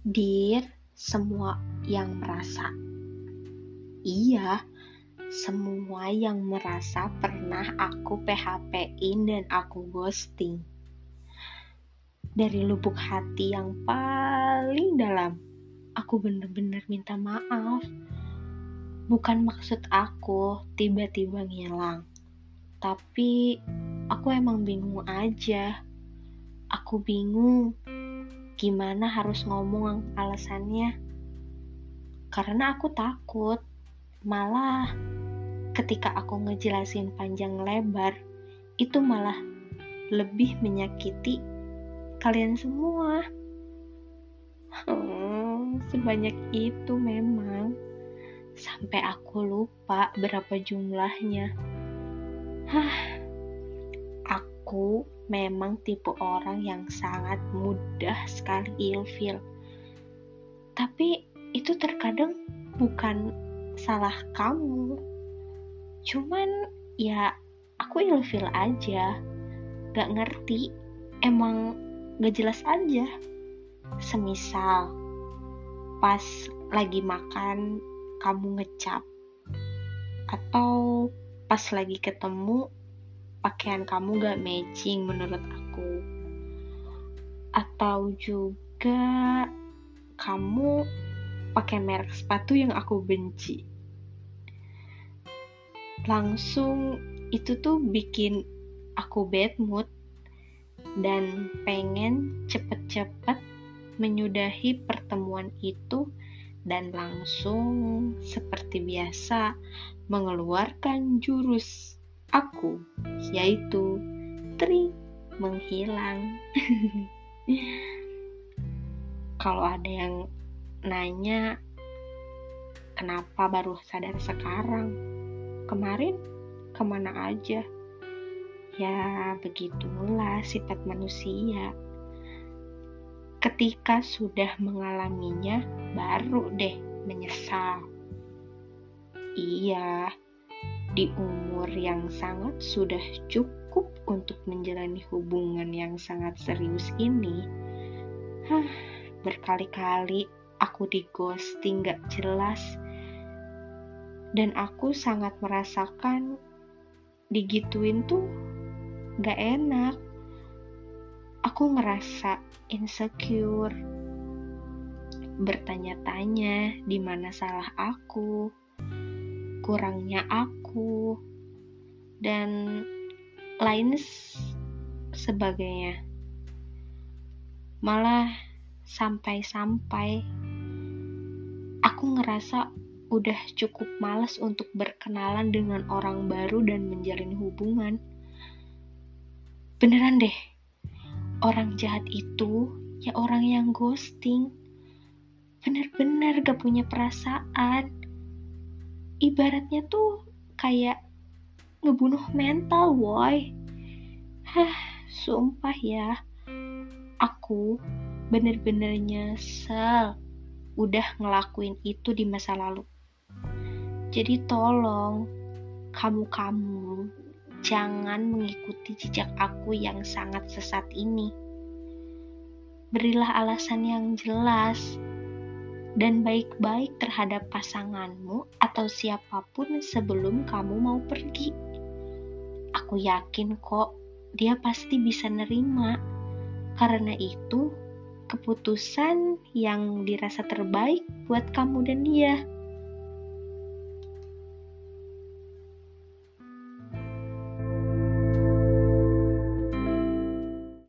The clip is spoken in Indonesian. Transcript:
Dear semua yang merasa. Iya, semua yang merasa pernah aku PHP-in dan aku ghosting. Dari lubuk hati yang paling dalam, aku bener-bener minta maaf. Bukan maksud aku tiba-tiba ngilang, tapi aku emang bingung aja. Aku bingung gimana harus ngomong alasannya. Karena aku takut, malah ketika aku ngejelasin panjang lebar, itu malah lebih menyakiti kalian semua. Hmm, sebanyak itu memang. Sampai aku lupa berapa jumlahnya. Hah, aku memang tipe orang yang sangat mudah sekali ilfil. Tapi itu terkadang bukan salah kamu. Cuman ya aku ilfil aja. Gak ngerti. Emang gak jelas aja. Semisal pas lagi makan kamu ngecap atau pas lagi ketemu pakaian kamu gak matching menurut aku. Atau juga kamu pakai merek sepatu yang aku benci. Langsung itu tuh bikin aku bad mood dan pengen cepet-cepet menyudahi pertemuan itu dan langsung seperti biasa mengeluarkan jurus aku, yaitu tri menghilang. Kalau ada yang nanya kenapa baru sadar sekarang, kemarin ke mana aja? Ya begitulah sifat manusia. Ketika sudah mengalaminya, baru deh menyesal. Iya, di umur yang sangat sudah cukup untuk menjalani hubungan yang sangat serius ini, hah, berkali-kali aku di ghosting gak jelas. Dan aku sangat merasakan digituin tuh gak enak. Aku ngerasa insecure, bertanya-tanya di mana salah aku, kurangnya aku, dan lain sebagainya. Malah sampai-sampai aku ngerasa udah cukup malas untuk berkenalan dengan orang baru dan menjalin hubungan. Beneran deh, orang jahat itu ya orang yang ghosting. Bener-bener gak punya perasaan ibaratnya tuh kayak ngebunuh mental, woi. Hah, sumpah ya. Aku bener-bener nyesel udah ngelakuin itu di masa lalu. Jadi tolong, kamu-kamu jangan mengikuti jejak aku yang sangat sesat ini. Berilah alasan yang jelas dan baik-baik terhadap pasanganmu atau siapa pun sebelum kamu mau pergi. Aku yakin kok dia pasti bisa nerima. Karena itu, keputusan yang dirasa terbaik buat kamu dan dia.